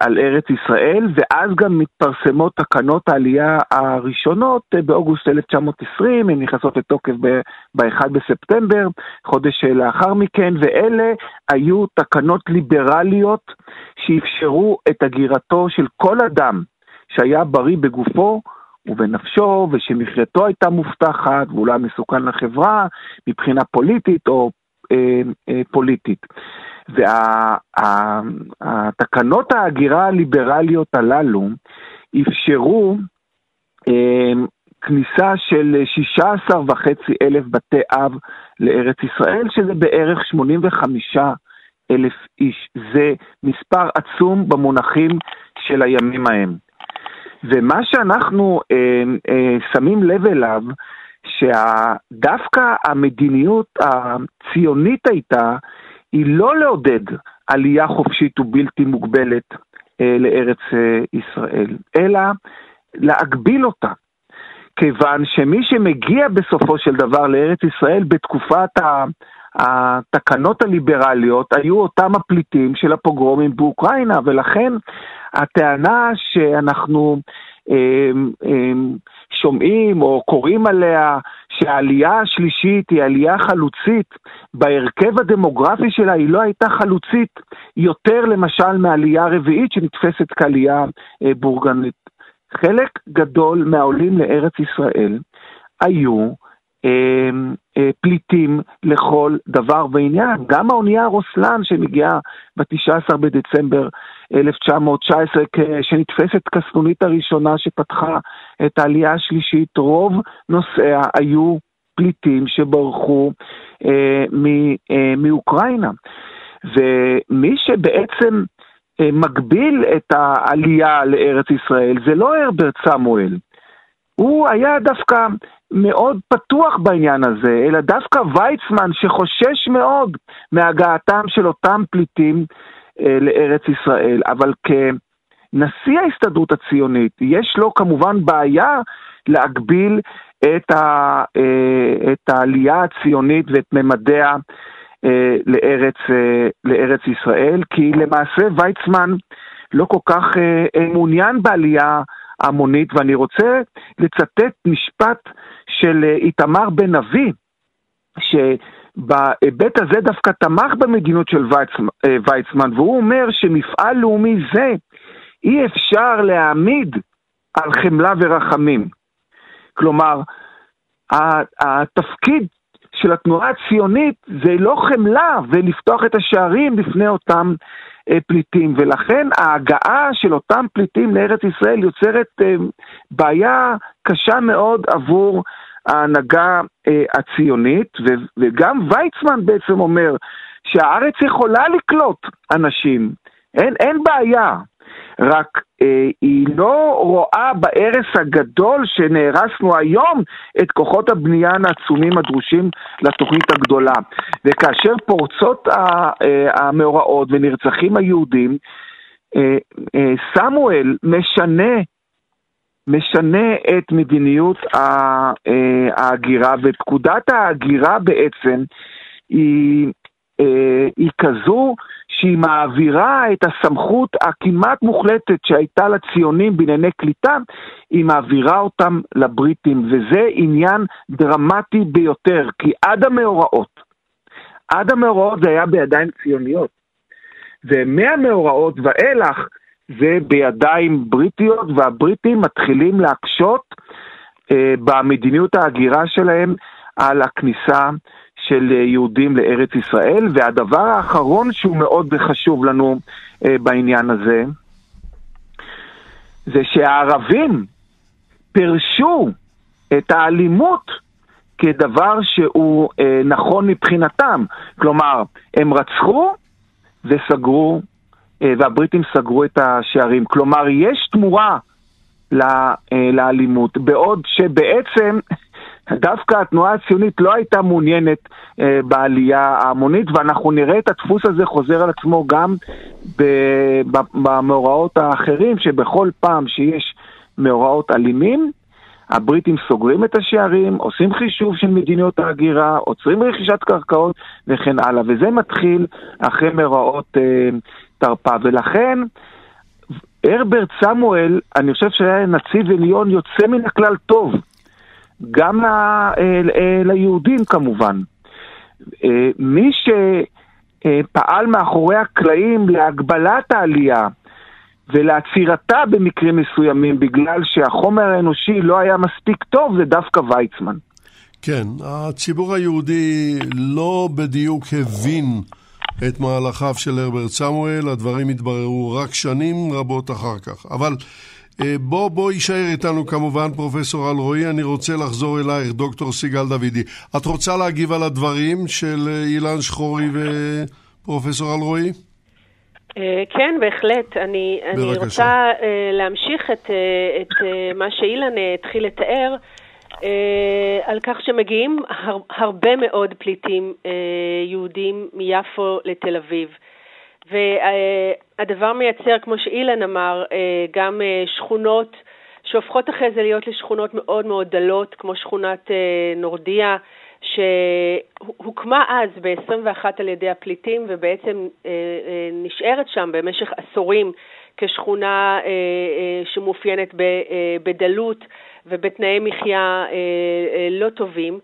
על ארץ ישראל, ואז גם מתפרסמות תקנות העלייה הראשונות באוגוסט 1920, הן נכנסות לתוקף ב-1 בספטמבר, חודש לאחר מכן, ואלה היו תקנות ליברליות שאפשרו את הגירתו של כל אדם שהיה בריא בגופו ובנפשו, ושמחייתו הייתה מובטחת, והוא לא מסוכן לחברה מבחינה פוליטית או אה, אה, פוליטית. והתקנות וה, ההגירה הליברליות הללו אפשרו אה, כניסה של 16 וחצי אלף בתי אב לארץ ישראל, שזה בערך 85 אלף איש. זה מספר עצום במונחים של הימים ההם. ומה שאנחנו אה, אה, שמים לב אליו, שדווקא המדיניות הציונית הייתה, היא לא לעודד עלייה חופשית ובלתי מוגבלת אה, לארץ אה, ישראל, אלא להגביל אותה. כיוון שמי שמגיע בסופו של דבר לארץ ישראל בתקופת התקנות הליברליות היו אותם הפליטים של הפוגרומים באוקראינה, ולכן הטענה שאנחנו אה, אה, שומעים או קוראים עליה שהעלייה השלישית היא עלייה חלוצית, בהרכב הדמוגרפי שלה היא לא הייתה חלוצית יותר למשל מעלייה רביעית שנתפסת כעלייה אה, בורגנית. חלק גדול מהעולים לארץ ישראל היו אה, אה, פליטים לכל דבר ועניין. גם האונייה רוסלן שמגיעה ב-19 בדצמבר 1919, שנתפסת כסנונית הראשונה שפתחה את העלייה השלישית, רוב נוסעיה היו פליטים שברחו אה, מ, אה, מאוקראינה. ומי שבעצם אה, מגביל את העלייה לארץ ישראל זה לא הרברט סמואל. הוא היה דווקא מאוד פתוח בעניין הזה, אלא דווקא ויצמן שחושש מאוד מהגעתם של אותם פליטים לארץ ישראל. אבל כנשיא ההסתדרות הציונית, יש לו כמובן בעיה להגביל את, ה, אה, את העלייה הציונית ואת ממדיה אה, לארץ, אה, לארץ ישראל, כי למעשה ויצמן לא כל כך אה, אה מעוניין בעלייה המונית, ואני רוצה לצטט משפט של אה, איתמר בן אבי, שבהיבט הזה דווקא תמך במדינות של ויצמן, אה, ויצמן, והוא אומר שמפעל לאומי זה אי אפשר להעמיד על חמלה ורחמים. כלומר, התפקיד של התנועה הציונית זה לא חמלה ולפתוח את השערים בפני אותם אה, פליטים, ולכן ההגעה של אותם פליטים לארץ ישראל יוצרת אה, בעיה קשה מאוד עבור ההנהגה אה, הציונית, וגם ויצמן בעצם אומר שהארץ יכולה לקלוט אנשים, אין, אין בעיה, רק אה, היא לא רואה בהרס הגדול שנהרסנו היום את כוחות הבנייה העצומים הדרושים לתוכנית הגדולה. וכאשר פורצות אה, המאורעות ונרצחים היהודים, אה, אה, סמואל משנה משנה את מדיניות אה, ההגירה, ופקודת ההגירה בעצם היא, אה, היא כזו שהיא מעבירה את הסמכות הכמעט מוחלטת שהייתה לציונים בענייני קליטה, היא מעבירה אותם לבריטים, וזה עניין דרמטי ביותר, כי עד המאורעות, עד המאורעות זה היה בידיים ציוניות, ומהמאורעות ואילך זה בידיים בריטיות, והבריטים מתחילים להקשות אה, במדיניות ההגירה שלהם על הכניסה של יהודים לארץ ישראל. והדבר האחרון שהוא מאוד חשוב לנו אה, בעניין הזה, זה שהערבים פירשו את האלימות כדבר שהוא אה, נכון מבחינתם. כלומר, הם רצחו וסגרו, אה, והבריטים סגרו את השערים. כלומר, יש תמורה אה, לאלימות, בעוד שבעצם <laughs> דווקא התנועה הציונית לא הייתה מעוניינת אה, בעלייה ההמונית, ואנחנו נראה את הדפוס הזה חוזר על עצמו גם במאורעות האחרים, שבכל פעם שיש מאורעות אלימים, הבריטים סוגרים את השערים, עושים חישוב של מדיניות ההגירה, עוצרים רכישת קרקעות וכן הלאה, וזה מתחיל אחרי מאורעות אה, תרפ"א, ולכן הרברט סמואל, אני חושב שהיה נציב עליון יוצא מן הכלל טוב, גם ל, אה, אה, ליהודים כמובן. אה, מי שפעל מאחורי הקלעים להגבלת העלייה ולעצירתה במקרים מסוימים בגלל שהחומר האנושי לא היה מספיק טוב, זה דווקא ויצמן. כן, הציבור היהודי לא בדיוק הבין את מהלכיו של הרברט סמואל, הדברים התבררו רק שנים רבות אחר כך. אבל אה, בוא, בוא יישאר איתנו כמובן פרופסור אלרועי, אני רוצה לחזור אלייך, דוקטור סיגל דוידי. את רוצה להגיב על הדברים של אה, אילן שחורי ופרופסור אלרועי? אה, כן, בהחלט. אני, אני רוצה להמשיך את, את מה שאילן התחיל לתאר. על כך שמגיעים הר, הרבה מאוד פליטים יהודים מיפו לתל אביב. והדבר מייצר, כמו שאילן אמר, אה, גם אה, שכונות שהופכות אחרי זה להיות לשכונות מאוד מאוד דלות, כמו שכונת אה, נורדיה, שהוקמה אז ב-21 על ידי הפליטים ובעצם נשארת שם במשך עשורים כשכונה שמאופיינת בדלות ובתנאי מחיה לא טובים.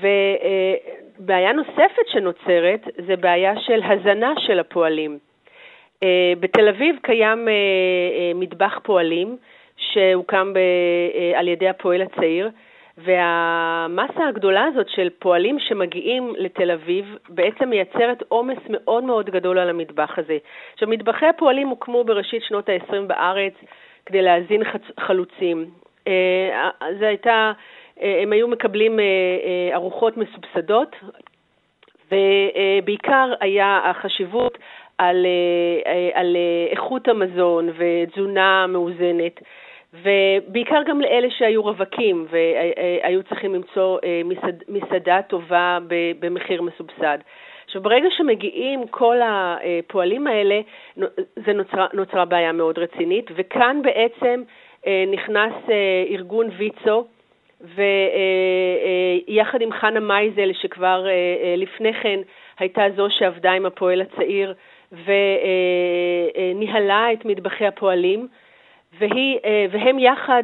ובעיה נוספת שנוצרת זה בעיה של הזנה של הפועלים. אה, בתל אביב קיים אה, אה, מטבח פועלים שהוקם על ידי הפועל הצעיר, והמסה הגדולה הזאת של פועלים שמגיעים לתל אביב בעצם מייצרת עומס מאוד מאוד גדול על המטבח הזה. עכשיו, מטבחי הפועלים הוקמו בראשית שנות ה-20 בארץ כדי להזין חלוצים. זו הייתה אה, הם היו מקבלים אה, אה, ארוחות מסובסדות, ובעיקר היה החשיבות על, על איכות המזון ותזונה מאוזנת. ובעיקר גם לאלה שהיו רווקים והיו צריכים למצוא מסעד, מסעדה טובה במחיר מסובסד. עכשיו, ברגע שמגיעים כל הפועלים האלה, זה נוצרה, נוצרה בעיה מאוד רצינית, וכאן בעצם נכנס ארגון ויצו, ויחד עם חנה מייזל, שכבר אה, אה, לפני כן הייתה זו שעבדה עם הפועל הצעיר וניהלה את מטבחי הפועלים, והיא, אה, והם יחד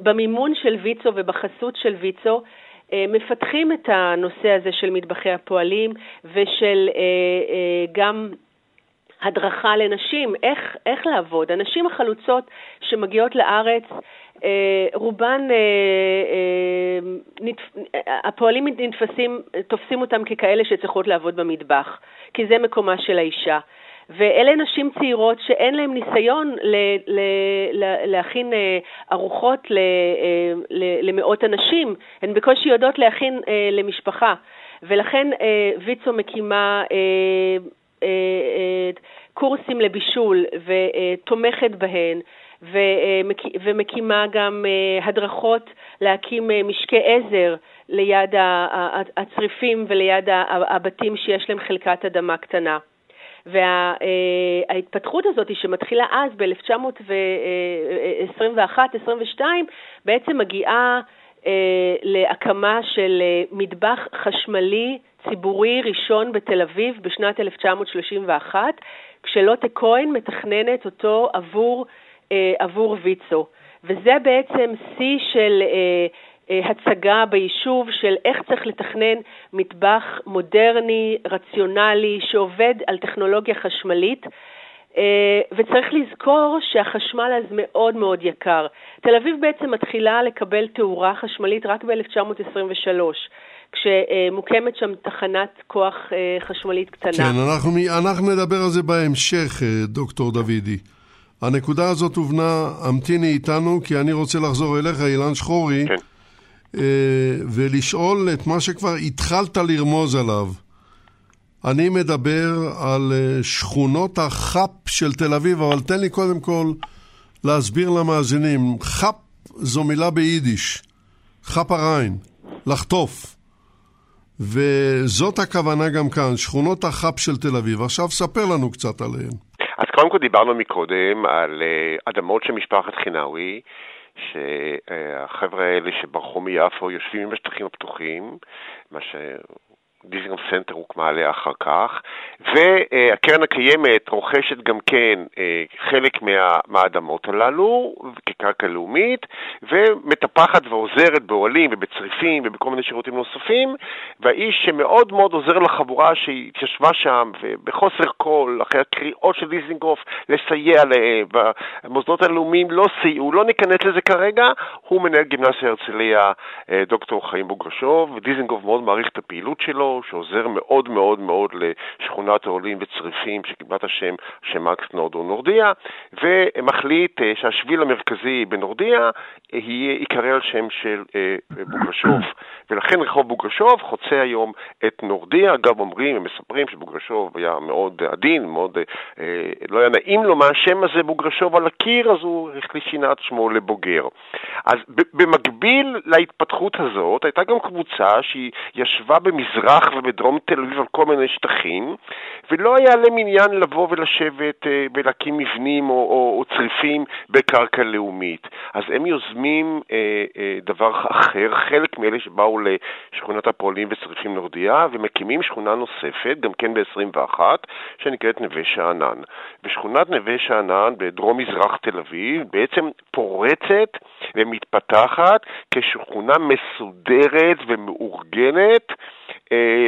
במימון של ויצו ובחסות של ויצו מפתחים את הנושא הזה של מטבחי הפועלים ושל גם הדרכה לנשים, איך, איך לעבוד. הנשים החלוצות שמגיעות לארץ אה, רובן, אה, אה, הפועלים נתפסים, תופסים אותם ככאלה שצריכות לעבוד במטבח, כי זה מקומה של האישה. ואלה נשים צעירות שאין להן ניסיון ל, ל, ל, להכין ארוחות ל, למאות אנשים, הן בקושי יודעות להכין למשפחה. ולכן ויצו מקימה קורסים לבישול ותומכת בהן ומקימה גם אה, הדרכות להקים אה, משקי עזר ליד הצריפים וליד הבתים שיש להם חלקת אדמה קטנה. וההתפתחות הזאת שמתחילה אז ב-1921-22 בעצם מגיעה אה, להקמה של מטבח חשמלי ציבורי ראשון בתל אביב בשנת 1931, כשלוטה כהן מתכננת אותו עבור אה, עבור ויצו. וזה בעצם שיא של אה, אה, הצגה ביישוב של איך צריך לתכנן מטבח מודרני, רציונלי, שעובד על טכנולוגיה חשמלית. וצריך לזכור שהחשמל אז מאוד מאוד יקר. תל אביב בעצם מתחילה לקבל תאורה חשמלית רק ב-1923, כשמוקמת שם תחנת כוח חשמלית קטנה. כן, אנחנו, אנחנו נדבר על זה בהמשך, דוקטור דוידי. הנקודה הזאת הובנה, המתיני איתנו, כי אני רוצה לחזור אליך, אילן שחורי, כן. אה, ולשאול את מה שכבר התחלת לרמוז עליו. אני מדבר על אה, שכונות החאפ של תל אביב, אבל תן לי קודם כל להסביר למאזינים. חאפ זו מילה ביידיש, חאפ הריין, לחטוף. וזאת הכוונה גם כאן, שכונות החאפ של תל אביב. עכשיו ספר לנו קצת עליהן. אז קודם כל דיברנו מקודם על אה, אדמות של משפחת חינאווי, שהחבר'ה האלה שברחו מיפו יושבים בשטחים הפתוחים, מה ש... דיזינגוף סנטר הוקמה עליה אחר כך, והקרן הקיימת רוכשת גם כן אה, חלק מה, מהאדמות הללו כקרקע לאומית, ומטפחת ועוזרת באוהלים ובצריפים ובכל מיני שירותים נוספים, והאיש שמאוד מאוד עוזר לחבורה שהתיישבה שם, ובחוסר כל, אחרי הקריאות של דיזינגוף, לסייע להם, והמוסדות הלאומיים לא סייעו, לא ניכנס לזה כרגע, הוא מנהל גימנסיה הרצליה, אה, דוקטור חיים בוגרשוב, ודיזינגוף מאוד מעריך את הפעילות שלו. שעוזר מאוד מאוד מאוד לשכונת העולים וצריפים שקיבלה את השם של מקס נורדו נורדיה, ומחליט אה, שהשביל המרכזי בנורדיה אה, ייקרא על שם של אה, בוגרשוב. ולכן רחוב בוגרשוב חוצה היום את נורדיה. אגב, אומרים ומספרים שבוגרשוב היה מאוד עדין, מאוד, לא היה נעים לו מהשם הזה בוגרשוב על הקיר, אז הוא החליט שינה את שמו לבוגר. אז במקביל להתפתחות הזאת, הייתה גם קבוצה שהיא ישבה במזרח במזרח ובדרום תל אביב על כל מיני שטחים, ולא היה להם עניין לבוא ולשבת אה, ולהקים מבנים או, או, או צריפים בקרקע לאומית. אז הם יוזמים אה, אה, דבר אחר, חלק מאלה שבאו לשכונת הפועלים וצריפים נורדיה, ומקימים שכונה נוספת, גם כן ב-21, שנקראת נווה שאנן. ושכונת נווה שאנן בדרום מזרח תל אביב בעצם פורצת ומתפתחת כשכונה מסודרת ומאורגנת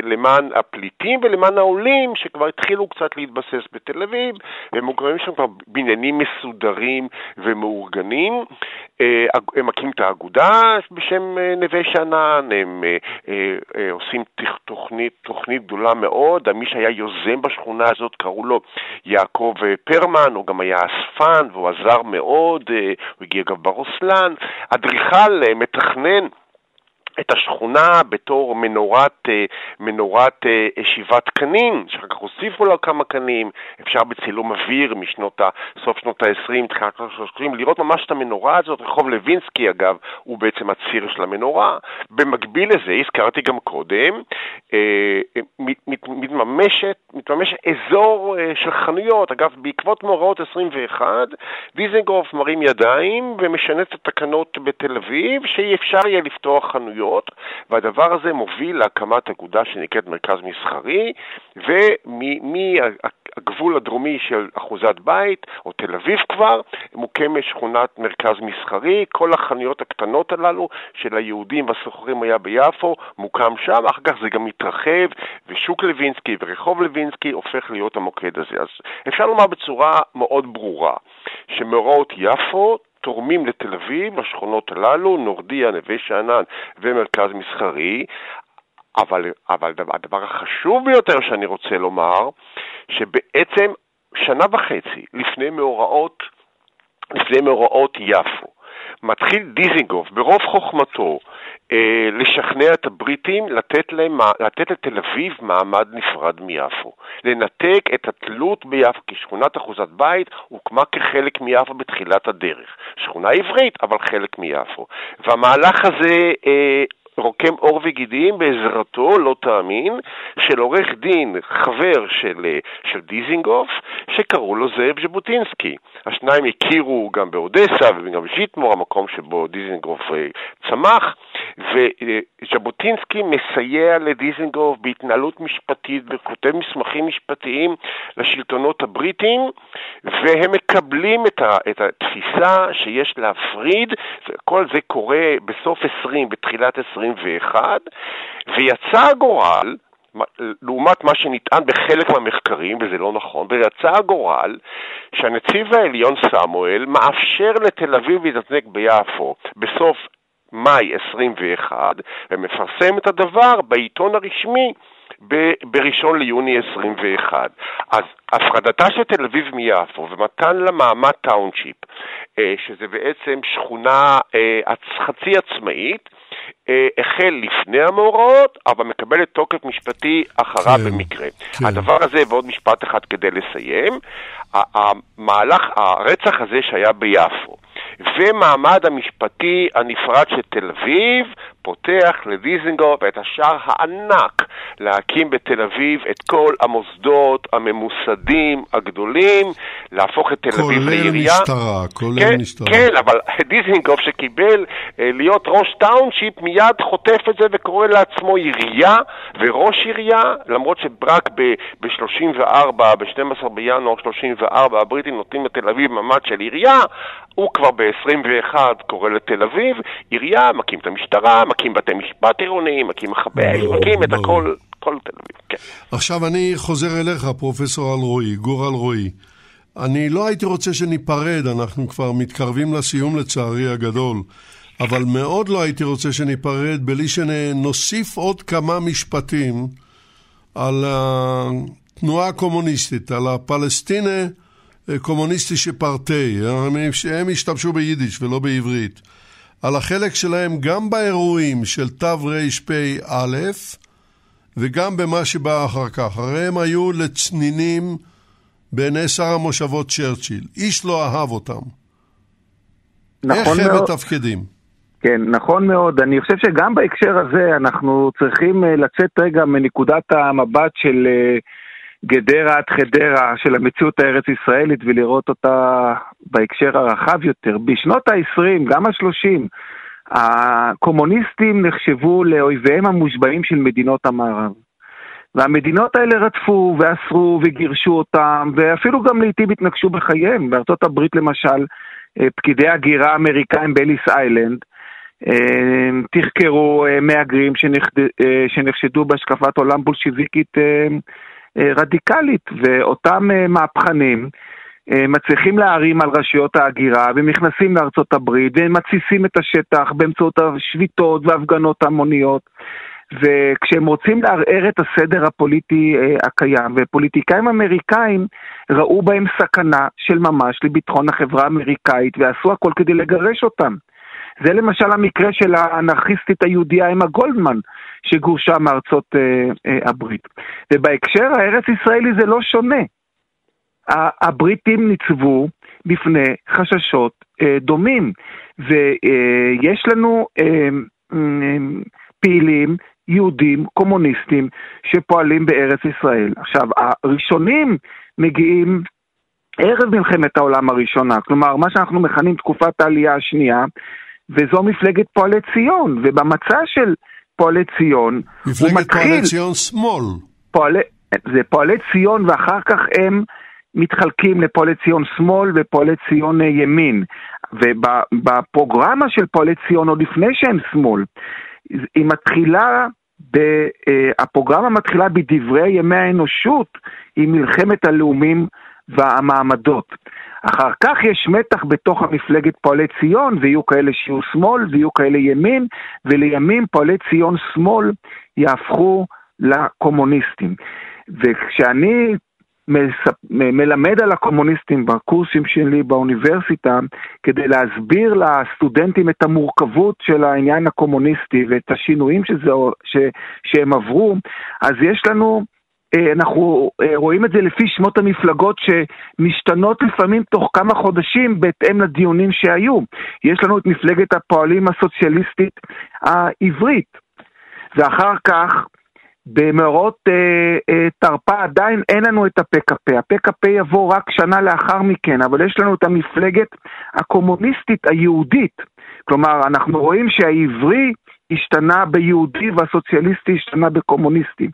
למען הפליטים ולמען העולים שכבר התחילו קצת להתבסס בתל אביב, והם מוקרבים שם כבר בניינים מסודרים ומאורגנים. אה, הם מקימים את האגודה בשם אה, נווה שאנן, הם עושים תוכנית, תוכנית גדולה מאוד, מי שהיה יוזם בשכונה הזאת קראו לו יעקב פרמן, הוא גם היה אספן והוא עזר מאוד, הוא הגיע גם ברוסלן. אדריכל מתכנן את השכונה בתור מנורת, אה, מנורת אה, שיבת קנים, שאחר כך הוסיפו לה כמה קנים, אפשר בצילום אוויר משנות ה... סוף שנות ה-20, תחילת שנות ה-30, לראות ממש את המנורה הזאת, רחוב לוינסקי אגב, הוא בעצם הציר של המנורה. במקביל לזה, הזכרתי גם קודם, אה, מתממשת, מתממש אזור של חנויות, אגב, בעקבות מאורעות 21, דיזנגוף מרים ידיים ומשנה את התקנות בתל אביב, שאי אפשר יהיה לפתוח חנויות. רשויות, והדבר הזה מוביל להקמת אגודה שנקראת מרכז מסחרי, ומהגבול הדרומי של אחוזת בית, או תל אביב כבר, מוקמת שכונת מרכז מסחרי, כל החנויות הקטנות הללו של היהודים והסוחרים היה ביפו, מוקם שם, אחר כך זה גם מתרחב, ושוק לוינסקי ורחוב לוינסקי הופך להיות המוקד הזה. אז אפשר לומר בצורה מאוד ברורה, שמאורעות יפו תורמים לתל אביב, לשכונות הללו, נורדיה, נווה שאנן ומרכז מסחרי, אבל, אבל הדבר החשוב ביותר שאני רוצה לומר, שבעצם שנה וחצי לפני מאורעות, לפני מאורעות יפו, מתחיל דיזינגוף ברוב חוכמתו אה, לשכנע את הבריטים לתת, להם, לתת לתל אביב מעמד נפרד מיפו. לנתק את התלות ביפו, כי שכונת אחוזת בית הוקמה כחלק מיפו בתחילת הדרך. שכונה עברית, אבל חלק מיפו. והמהלך הזה אה, רוקם עור וגידים בעזרתו, לא תאמין, של עורך דין, חבר של, אה, של דיזינגוף, שקראו לו זאב ז'בוטינסקי. השניים הכירו גם באודסה וגם בז'יטמור, המקום שבו דיזינגוף אה, צמח, וז'בוטינסקי מסייע לדיזינגוף בהתנהלות משפטית וכותב מסמכים משפטיים לשלטונות הבריטים, והם מקבלים את, ה, את התפיסה שיש להפריד, כל זה קורה בסוף 20, בתחילת 21, ויצא הגורל, לעומת מה שנטען בחלק מהמחקרים, וזה לא נכון, ויצא הגורל שהנציב העליון סמואל מאפשר לתל אביב להתעסק ביפו בסוף מאי 21, ומפרסם את הדבר בעיתון הרשמי ב-1 ליוני 21. אז הפרדתה של תל אביב מיפו ומתן לה מעמד טאונשיפ, אה, שזה בעצם שכונה אה, חצי עצמאית, אה, החל לפני המאורעות, אבל מקבל את תוקף משפטי אחריו כן, במקרה. כן. הדבר הזה, ועוד משפט אחד כדי לסיים, המהלך, הרצח הזה שהיה ביפו, ומעמד המשפטי הנפרד של תל אביב פותח לדיזנגוף את השער הענק להקים בתל אביב את כל המוסדות הממוסדים הגדולים, להפוך את תל אביב לעירייה. כולל משטרה, כולל כן, משטרה. כן, אבל דיזנגוף שקיבל אה, להיות ראש township מיד חוטף את זה וקורא לעצמו עירייה וראש עירייה, למרות שרק ב-34, ב-12 בינואר 34 הבריטים נותנים לתל אביב מעמד של עירייה, הוא כבר ב-21 קורא לתל אביב עירייה, מקים את המשטרה, מקים בתי משפט עירוניים, מקים מכבי מקים את. הכל, כל תל אביב, כן. עכשיו אני חוזר אליך, פרופסור אלרועי, גור אלרועי. אני לא הייתי רוצה שניפרד, אנחנו כבר מתקרבים לסיום לצערי הגדול, אבל מאוד לא הייתי רוצה שניפרד בלי שנוסיף עוד כמה משפטים על התנועה הקומוניסטית, על הפלסטינה קומוניסטי שפרטי, הם, הם השתמשו ביידיש ולא בעברית, על החלק שלהם גם באירועים של תרפ"א וגם במה שבא אחר כך. הרי הם היו לצנינים בעיני שר המושבות צ'רצ'יל. איש לא אהב אותם. נכון איך הם מאוד. מתפקדים? כן, נכון מאוד. אני חושב שגם בהקשר הזה אנחנו צריכים אה, לצאת רגע מנקודת המבט של אה, גדרה עד חדרה, של המציאות הארץ ישראלית, ולראות אותה בהקשר הרחב יותר. בשנות ה-20, גם ה-30, הקומוניסטים נחשבו לאויביהם המושבעים של מדינות המערב. והמדינות האלה רדפו ואסרו וגירשו אותם, ואפילו גם לעיתים התנגשו בחייהם. בארצות הברית למשל, אה, פקידי הגירה האמריקאים באליס איילנד, אה, תחקרו אה, מהגרים שנחשדו בהשקפת עולם בולשיביקית רדיקלית, ואותם אה, מהפכנים אה, מצליחים להערים על רשויות ההגירה ונכנסים לארצות הברית ומתסיסים את השטח באמצעות השביתות והפגנות המוניות. וכשהם רוצים לערער את הסדר הפוליטי אה, הקיים, ופוליטיקאים אמריקאים ראו בהם סכנה של ממש לביטחון החברה האמריקאית ועשו הכל כדי לגרש אותם. זה למשל המקרה של האנרכיסטית היהודייה אמה גולדמן, שגורשה מארצות אה, אה, הברית. ובהקשר הארץ ישראלי זה לא שונה. הבריטים ניצבו בפני חששות אה, דומים, ויש לנו אה, אה, פעילים יהודים קומוניסטים שפועלים בארץ ישראל. עכשיו, הראשונים מגיעים ערב מלחמת העולם הראשונה, כלומר, מה שאנחנו מכנים תקופת העלייה השנייה, וזו מפלגת פועלי ציון, ובמצע של פועלי ציון, הוא מפלגת מתחיל... פועלי ציון שמאל. פועלי, זה פועלי ציון ואחר כך הם מתחלקים לפועלי ציון שמאל ופועלי ציון אה, ימין. ובפרוגרמה של פועלי ציון, עוד לפני שהם שמאל, היא מתחילה, ב, אה, הפרוגרמה מתחילה בדברי ימי האנושות עם מלחמת הלאומים והמעמדות. אחר כך יש מתח בתוך המפלגת פועלי ציון, ויהיו כאלה שיהיו שמאל, ויהיו כאלה ימין, ולימים פועלי ציון שמאל יהפכו לקומוניסטים. וכשאני. מלמד על הקומוניסטים בקורסים שלי באוניברסיטה, כדי להסביר לסטודנטים את המורכבות של העניין הקומוניסטי ואת השינויים שזה... ש... שהם עברו, אז יש לנו אנחנו אה, רואים את זה לפי שמות המפלגות שמשתנות לפעמים תוך כמה חודשים בהתאם לדיונים שהיו. יש לנו את מפלגת הפועלים הסוציאליסטית העברית, ואחר כך במאורות אה, אה, תרפ"א עדיין אין לנו את ה-PKP. ה-PKP יבוא רק שנה לאחר מכן, אבל יש לנו את המפלגת הקומוניסטית היהודית. כלומר, אנחנו רואים שהעברי השתנה ביהודי והסוציאליסטי השתנה בקומוניסטי.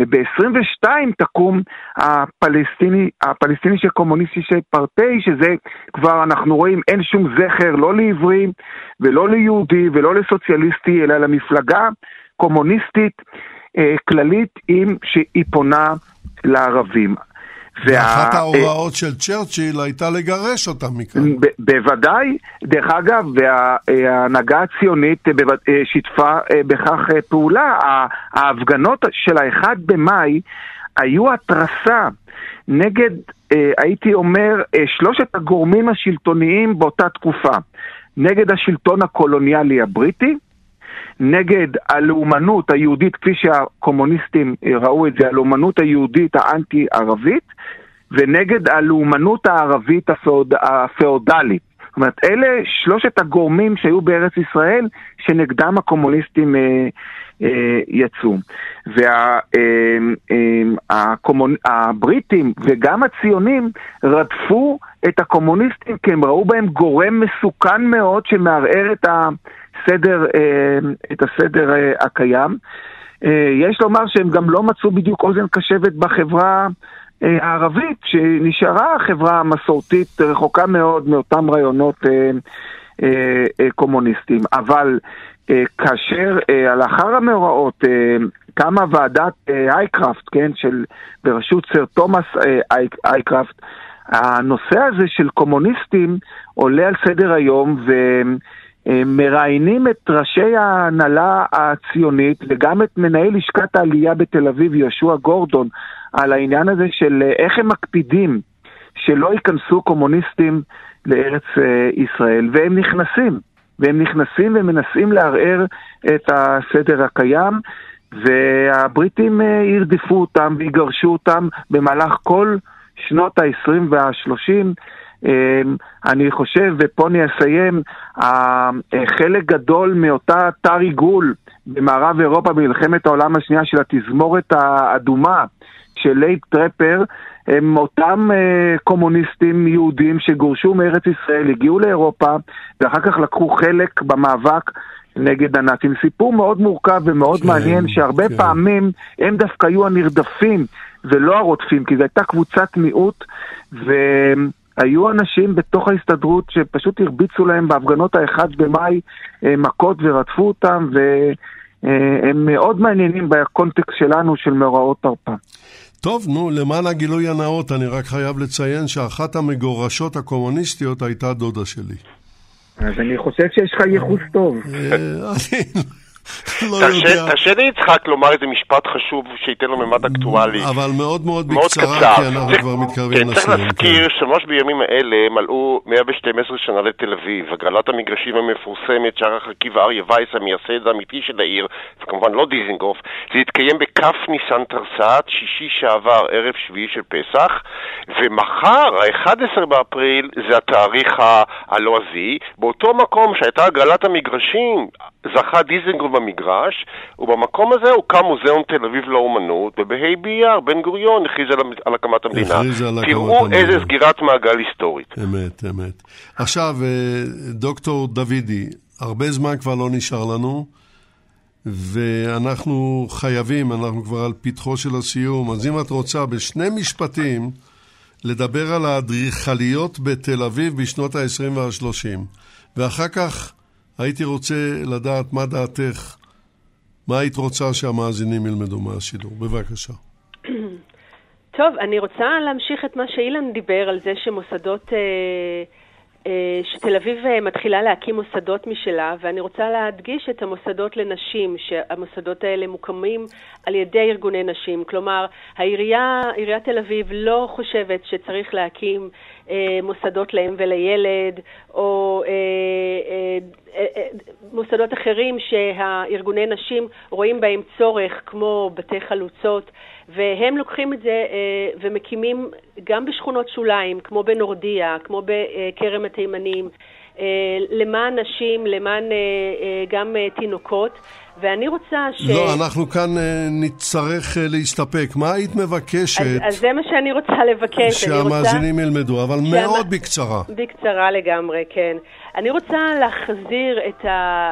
וב-22 תקום הפלסטיני, הפלסטיני של קומוניסטי של פרטי, שזה כבר אנחנו רואים אין שום זכר לא לעברי ולא ליהודי ולא לסוציאליסטי, אלא למפלגה קומוניסטית אה, כללית עם שהיא פונה לערבים. ואחת וה- ההוראות של צ'רצ'יל הייתה לגרש אותם מכאן. ב- בוודאי, דרך אגב, וההנהגה הציונית אה, שיתפה אה, בכך אה, פעולה. ההפגנות של האחד במאי היו התרסה נגד, הייתי אומר, שלושת הגורמים השלטוניים באותה תקופה. נגד השלטון הקולוניאלי הבריטי, נגד הלאומנות היהודית, כפי שהקומוניסטים אה, ראו את זה, הלאומנות היהודית האנטי-ערבית, ונגד הלאומנות הערבית הפאוד, הפאודלית. זאת אומרת, אלה שלושת הגורמים שהיו בארץ ישראל, שנגדם הקומוניסטים אה, אה, יצאו. והבריטים אה, אה, וגם הציונים רדפו את הקומוניסטים כי הם ראו בהם גורם מסוכן מאוד שמערער את הסדר, אה, את הסדר אה, הקיים. אה, יש לומר שהם גם לא מצאו בדיוק אוזן קשבת בחברה הערבית, שנשארה חברה מסורתית רחוקה מאוד מאותם רעיונות קומוניסטיים. אבל כאשר לאחר המאורעות קמה ועדת אייקראפט, כן, של, בראשות סר תומאס אייקראפט, הנושא הזה של קומוניסטים עולה על סדר היום, ו... מראיינים את ראשי ההנהלה הציונית וגם את מנהל לשכת העלייה בתל אביב, יהושע גורדון, על העניין הזה של איך הם מקפידים שלא ייכנסו קומוניסטים לארץ אה, ישראל, והם נכנסים, והם נכנסים ומנסים לערער את הסדר הקיים, והבריטים אה, ירדפו אותם ויגרשו אותם במהלך כל שנות ה-20 וה-30. אמ, אני חושב, ופה אני אסיים, חלק גדול מאותה רשת ריגול במערב אירופה במלחמת העולם השנייה של התזמורת האדומה של לייב טרפר, הם אותם אה, קומוניסטים יהודים שגורשו מארץ ישראל, הגיעו לאירופה ואחר כך לקחו חלק במאבק נגד הנאצים. סיפור מאוד מורכב ומאוד כן, מעניין, שהרבה כן. פעמים הם דווקא היו הנרדפים ולא הרודפים, כי זו הייתה קבוצת מיעוט, ו... היו אנשים בתוך ההסתדרות שפשוט הרביצו להם בהפגנות האחד במאי אה, מכות ורדפו אותם, והם מאוד מעניינים בקונטקסט שלנו של מאורעות תרפ"א. טוב, נו, למען הגילוי הנאות, אני רק חייב לציין שאחת המגורשות הקומוניסטיות הייתה דודה שלי. אז אני חושב שיש לך ייחוס טוב. לא תרשה לי יצחק לומר איזה משפט חשוב שייתן לו ממד אקטואלי. אבל מאוד מאוד בקצרה, כי אנחנו כבר מתקרבים לסיום. צריך להזכיר כן. שממש בימים האלה מלאו 112 שנה לתל אביב. הגרלת המגרשים המפורסמת שערך עקיבא אריה וייס, המייסד האמיתי של העיר, וכמובן לא דיזינגוף, זה התקיים בכ' ניסן תרס"ט, שישי שעבר, ערב שביעי של פסח, ומחר, ה-11 באפריל, זה התאריך הלועזי. באותו מקום שהייתה הגרלת המגרשים, זכה דיזנגוף במגרש, ובמקום הזה הוקם מוזיאון תל אביב לאומנות, ובה' באייר בן גוריון הכריז על, על הקמת המדינה. הכריז על הקמת תראו המדינה. איזה סגירת מעגל היסטורית. אמת, אמת. עכשיו, אה, דוקטור דוידי, הרבה זמן כבר לא נשאר לנו, ואנחנו חייבים, אנחנו כבר על פתחו של הסיום, אז אם את רוצה, בשני משפטים, לדבר על האדריכליות בתל אביב בשנות ה-20 וה-30, ואחר כך הייתי רוצה לדעת מה דעתך, מה היית רוצה שהמאזינים ילמדו מהשידור. בבקשה. <clears throat> טוב, אני רוצה להמשיך את מה שאילן דיבר על זה שמוסדות... אה, שתל אביב אה, מתחילה להקים מוסדות משלה, ואני רוצה להדגיש את המוסדות לנשים, שהמוסדות האלה מוקמים על ידי ארגוני נשים. כלומר, העירייה, עיריית תל אביב לא חושבת שצריך להקים אה, מוסדות לאם ולילד, או אה, אה, אה, אה, מוסדות אחרים שהארגוני נשים רואים בהם צורך, כמו בתי חלוצות, והם לוקחים את זה אה, ומקימים גם בשכונות שוליים, כמו בנורדיה, כמו בכרם התימנים, אה, למען נשים, למען אה, גם תינוקות. ואני רוצה ש... לא, אנחנו כאן נצטרך להסתפק. מה היית מבקשת? אז, אז זה מה שאני רוצה לבקש. שהמאזינים רוצה... ילמדו, אבל שהמ... מאוד בקצרה. בקצרה לגמרי, כן. אני רוצה להחזיר את ה...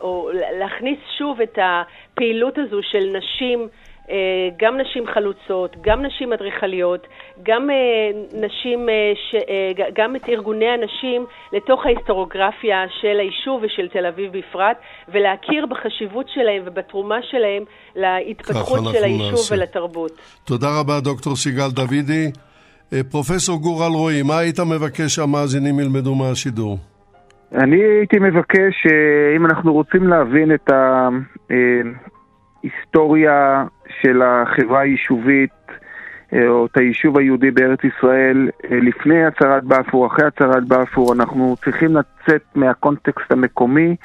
או להכניס שוב את הפעילות הזו של נשים גם נשים חלוצות, גם נשים אדריכליות, גם אה, נשים, אה, ש... גם את ארגוני הנשים לתוך ההיסטוריוגרפיה של היישוב ושל תל אביב בפרט, ולהכיר בחשיבות שלהם ובתרומה שלהם להתפתחות של היישוב נעשה. ולתרבות. תודה רבה, דוקטור סיגל דוידי. פרופסור גור אלרועי, מה היית מבקש שהמאזינים ילמדו מהשידור? אני הייתי מבקש, אם אנחנו רוצים להבין את ההיסטוריה של החברה היישובית אה, או את היישוב היהודי בארץ ישראל אה, לפני הצהרת בלפור, אחרי הצהרת בלפור, אנחנו צריכים לצאת מהקונטקסט המקומי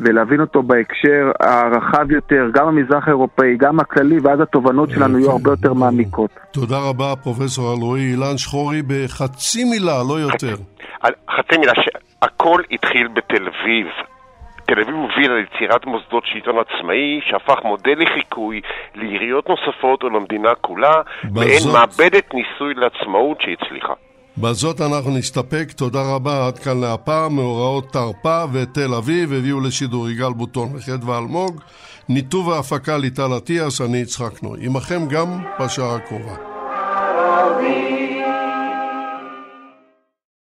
ולהבין אותו בהקשר הרחב יותר, גם המזרח האירופאי, גם הכללי, ואז התובנות שלנו יהיו הרבה יותר מעמיקות. תודה רבה, פרופסור אלרועי. אילן שחורי בחצי מילה, לא יותר. חצי מילה, שהכל התחיל בתל אביב. תל אביב הובילה ליצירת מוסדות שלטון עצמאי, שהפך מודל לחיקוי לעיריות נוספות ולמדינה כולה, מעין מעבדת ניסוי לעצמאות שהצליחה. בזאת אנחנו נסתפק, תודה רבה, עד כאן להפעם, מאורעות תרפ"א ותל אביב הביאו לשידור יגאל בוטון וחדווה אלמוג, ניתוב והפקה ליטל אטיאס, אני יצחק נוי. עמכם גם בשעה הקרובה.